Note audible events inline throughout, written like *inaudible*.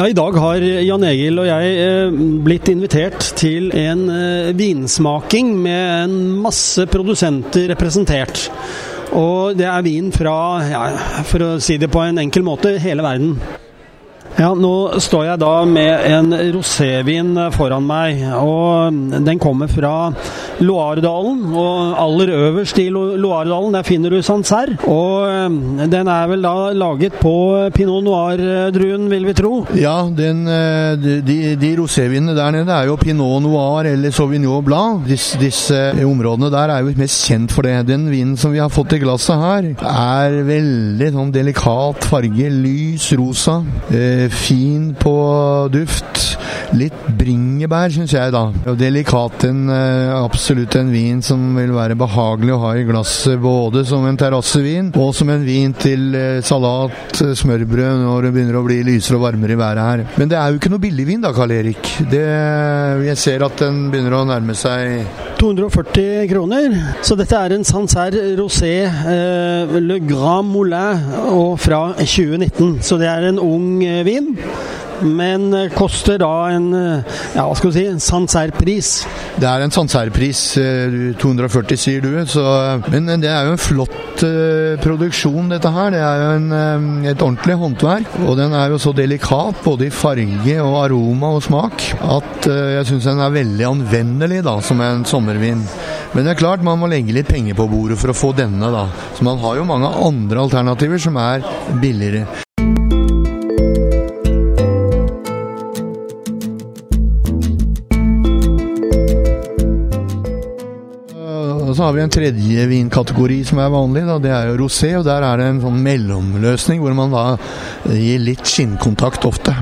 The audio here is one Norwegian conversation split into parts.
Ja, I dag har Jan Egil og jeg eh, blitt invitert til en eh, vinsmaking med en masse produsenter representert. Og det er vin fra, ja, for å si det på en enkel måte, hele verden. Ja, Nå står jeg da med en rosévin foran meg, og den kommer fra Loardalen. Og aller øverst i Loardalen der finner du Sancerre. Og den er vel da laget på pinot noir-druen, vil vi tro? Ja, den, eh, de, de rosévinene der nede er jo pinot noir eller sauvignon blanc. Disse, disse områdene der er jo mest kjent for det. Den vinen som vi har fått i glasset her, er veldig sånn delikat farge. Lys rosa. Eh, fin på duft. Litt bringebær, syns jeg, da. Og delikat. En, eh, absolutt en vin som vil være behagelig å ha i glasset, både som en terrassevin og som en vin til eh, salat, smørbrød, når det begynner å bli lysere og varmere i været her. Men det er jo ikke noe billigvin da, Karl Erik. Det, jeg ser at den begynner å nærme seg 240 kroner. Så dette er en Sancerre Rosé eh, Le Grand Moulin fra 2019. Så det er en ung eh, vin men eh, koster da en ja, hva skal vi si, Sancerre-pris. Det er en Sancerre-pris. 240, sier du. Så, men det er jo en flott produksjon, dette her. Det er jo en, et ordentlig håndverk. Og den er jo så delikat, både i farge og aroma og smak, at jeg syns den er veldig anvendelig da, som en sommervin. Men det er klart man må legge litt penger på bordet for å få denne, da. Så man har jo mange andre alternativer som er billigere. Og så har vi en tredje vinkategori som er vanlig. Da. Det er jo rosé, og der er det en sånn mellomløsning hvor man da gir litt skinnkontakt ofte.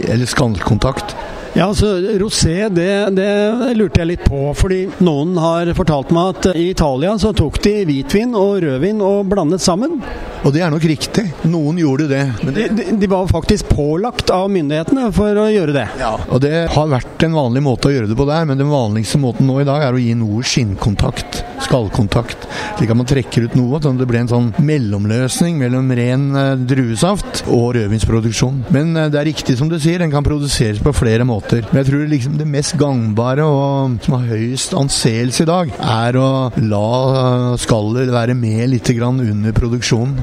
Eller skallkontakt. Ja, altså Rosé, det, det, lurte jeg litt på. Fordi noen har fortalt meg at i Italia så tok de hvitvin og rødvin og blandet sammen. Og det er nok riktig. Noen gjorde det. Men det... De, de, var faktisk pålagt av myndighetene for å gjøre det. Ja, og det har vært en vanlig måte å gjøre det på der, men den vanligste måten nå i dag er å gi noe skinnkontakt. Skallkontakt. Slik at man trekker ut noe. Sånn at det ble en sånn mellomløsning mellom ren uh, druesaft og rødvinsproduksjon. Men uh, det er riktig som du sier, den kan produseres på flere måter. Men jeg tror liksom det mest gangbare og som har høyest anseelse i dag, er å la skallet være med litt under produksjonen.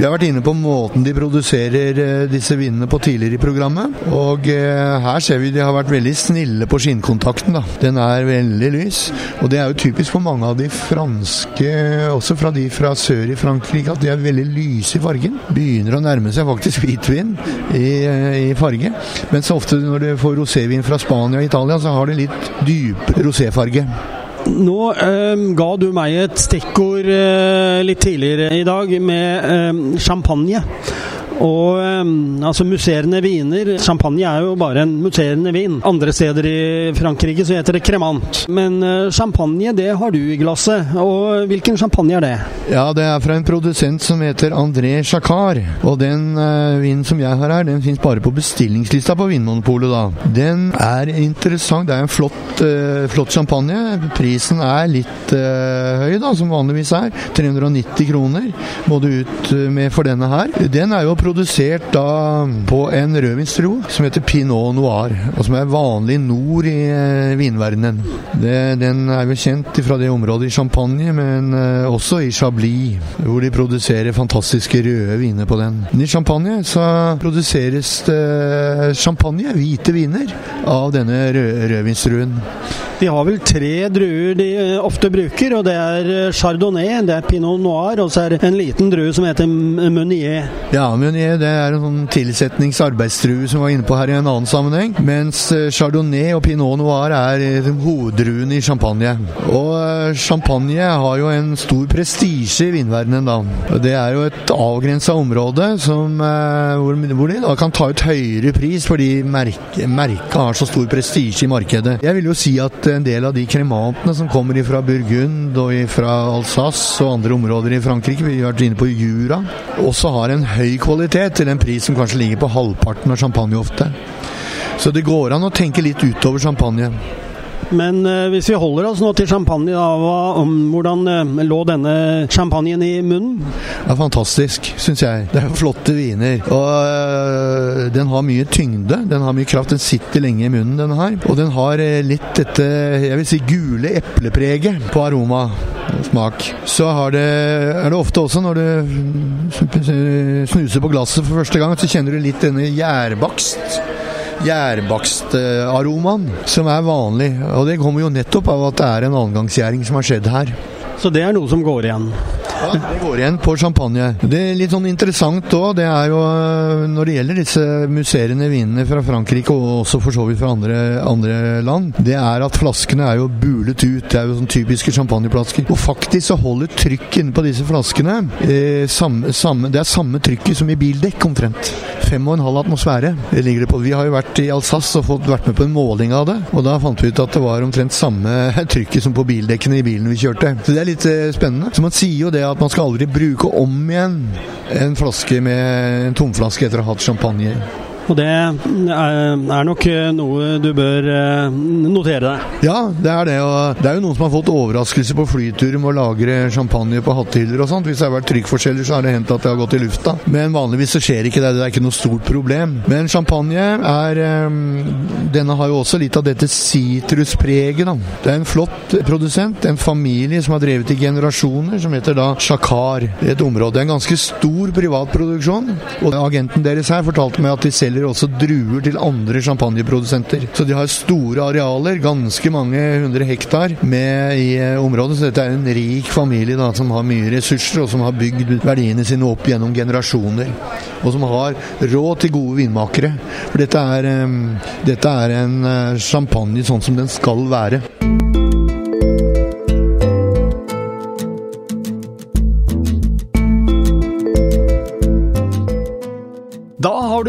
Vi har vært inne på måten de produserer disse vinene på tidligere i programmet. Og her ser vi de har vært veldig snille på skinnkontakten. da. Den er veldig lys. Og det er jo typisk for mange av de franske, også fra de fra sør i Frankrike, at de er veldig lyse i fargen. Begynner å nærme seg faktisk hvitvin i, i farge. Mens ofte når du får rosévin fra Spania og Italia, så har det litt dypere roséfarge. Nå eh, ga du meg et stikkord eh, litt tidligere i dag med eh, champagne. Og altså musserende viner Champagne er jo bare en musserende vin. Andre steder i Frankrike så heter det cremant. Men champagne, det har du i glasset. Og hvilken champagne er det? Ja, det er fra en produsent som heter André Jacquard. Og den uh, vinen som jeg har her, den fins bare på bestillingslista på Vinmonopolet, da. Den er interessant. Det er en flott, uh, flott champagne. Prisen er litt uh, høy, da, som vanligvis er. 390 kroner må du ut med for denne her. Den er jo produsert da på en rødvinsdrue som heter Pinot Noir, og som er vanlig nord i eh, vinverdenen. Det, den er vel kjent fra det området i Champagne, men eh, også i Chablis, hvor de produserer fantastiske røde viner på den. Men I Champagne så produseres det champagne, hvite viner, av denne rød, rødvinsdruen. De har vel tre druer de eh, ofte bruker, og det er chardonnay, det er pinot noir, og så er det en liten drue som heter meunier. Ja, meunier det er en sånn tilsetningsarbeidsdrue som var inne på her i en annen sammenheng. Mens eh, chardonnay og pinot noir er hoveddruen i champagne. Og champagne har jo en stor prestisje i vinverdenen, da. Det er jo et avgrensa område som, hvor, hvor de da kan ta ut høyere pris fordi merket merke har så stor prestisje i markedet. Jeg vil jo si at en del av de kremantene som kommer fra Burgund og fra Alsace og andre områder i Frankrike, vi har vært inne på Jura, også har en høy kvalitet til en pris som kanskje ligger på halvparten av champagne ofte. Så det går an å tenke litt utover champagne. Men eh, hvis vi holder oss nå til champagne, da, hva, om, hvordan eh, lå denne champagnen i munnen? Det er fantastisk, syns jeg. Det er flotte viner. Og øh, den har mye tyngde. Den har mye kraft. Den sitter lenge i munnen, denne her. Og den har eh, litt dette, jeg vil si, gule eplepreget på aroma smak. Så det, er det ofte også når du snuser på glasset for første gang, så kjenner du litt denne gjærbakst gjærbakstaromaen som er vanlig. Og det kommer jo nettopp av at det er en annengangsgjæring som har skjedd her. Så det er noe som går igjen? Ja, det går igjen på champagne. Det er litt sånn interessant òg, det er jo øh, når det gjelder disse musserende vinene fra Frankrike, og også for så vidt fra andre, andre, land, det er at flaskene er jo bulet ut. Det er jo sånn typiske champagneflasker. Og faktisk så holder trykk inne på disse flaskene eh, samme, samme, Det er samme trykket som i bildekk, omtrent. 5,5 atmosfære det ligger det på. Vi har jo vært i Alsace og fått vært med på en måling av det, og da fant vi ut at det var omtrent samme *laughs* trykket som på bildekkene i bilen vi kjørte. Så det er litt eh, spennende. Så man sier jo det at man skal aldri bruke om igjen en flaske med en tomflaske etter å ha hatt champagne. Og det er nok noe du bør eh, notere deg. Ja, det er det. Og det er jo noen som har fått overraskelse på flyturer med å lagre champagne på hattehyller og sånt. Hvis det har vært trykkforskjeller, så har det hendt at det har gått i lufta. Men vanligvis så skjer ikke det. Det er ikke noe stort problem. Men champagne er eh, Denne har jo også litt av dette sitruspreget, da. Det er en flott produsent, en familie som har drevet i generasjoner, som heter da Shakar. Et område. Det er en ganske stor privatproduksjon. Og agenten deres her fortalte meg at de selger også druer til andre champagneprodusenter. Så de har store arealer, ganske mange hundre hektar med i eh, området. Så dette er en rik familie da, som har mye ressurser, og som har bygd verdiene sine opp gjennom generasjoner. Og som har råd til gode vinmakere. For dette er, um, dette er en uh, champagne sånn som den skal være.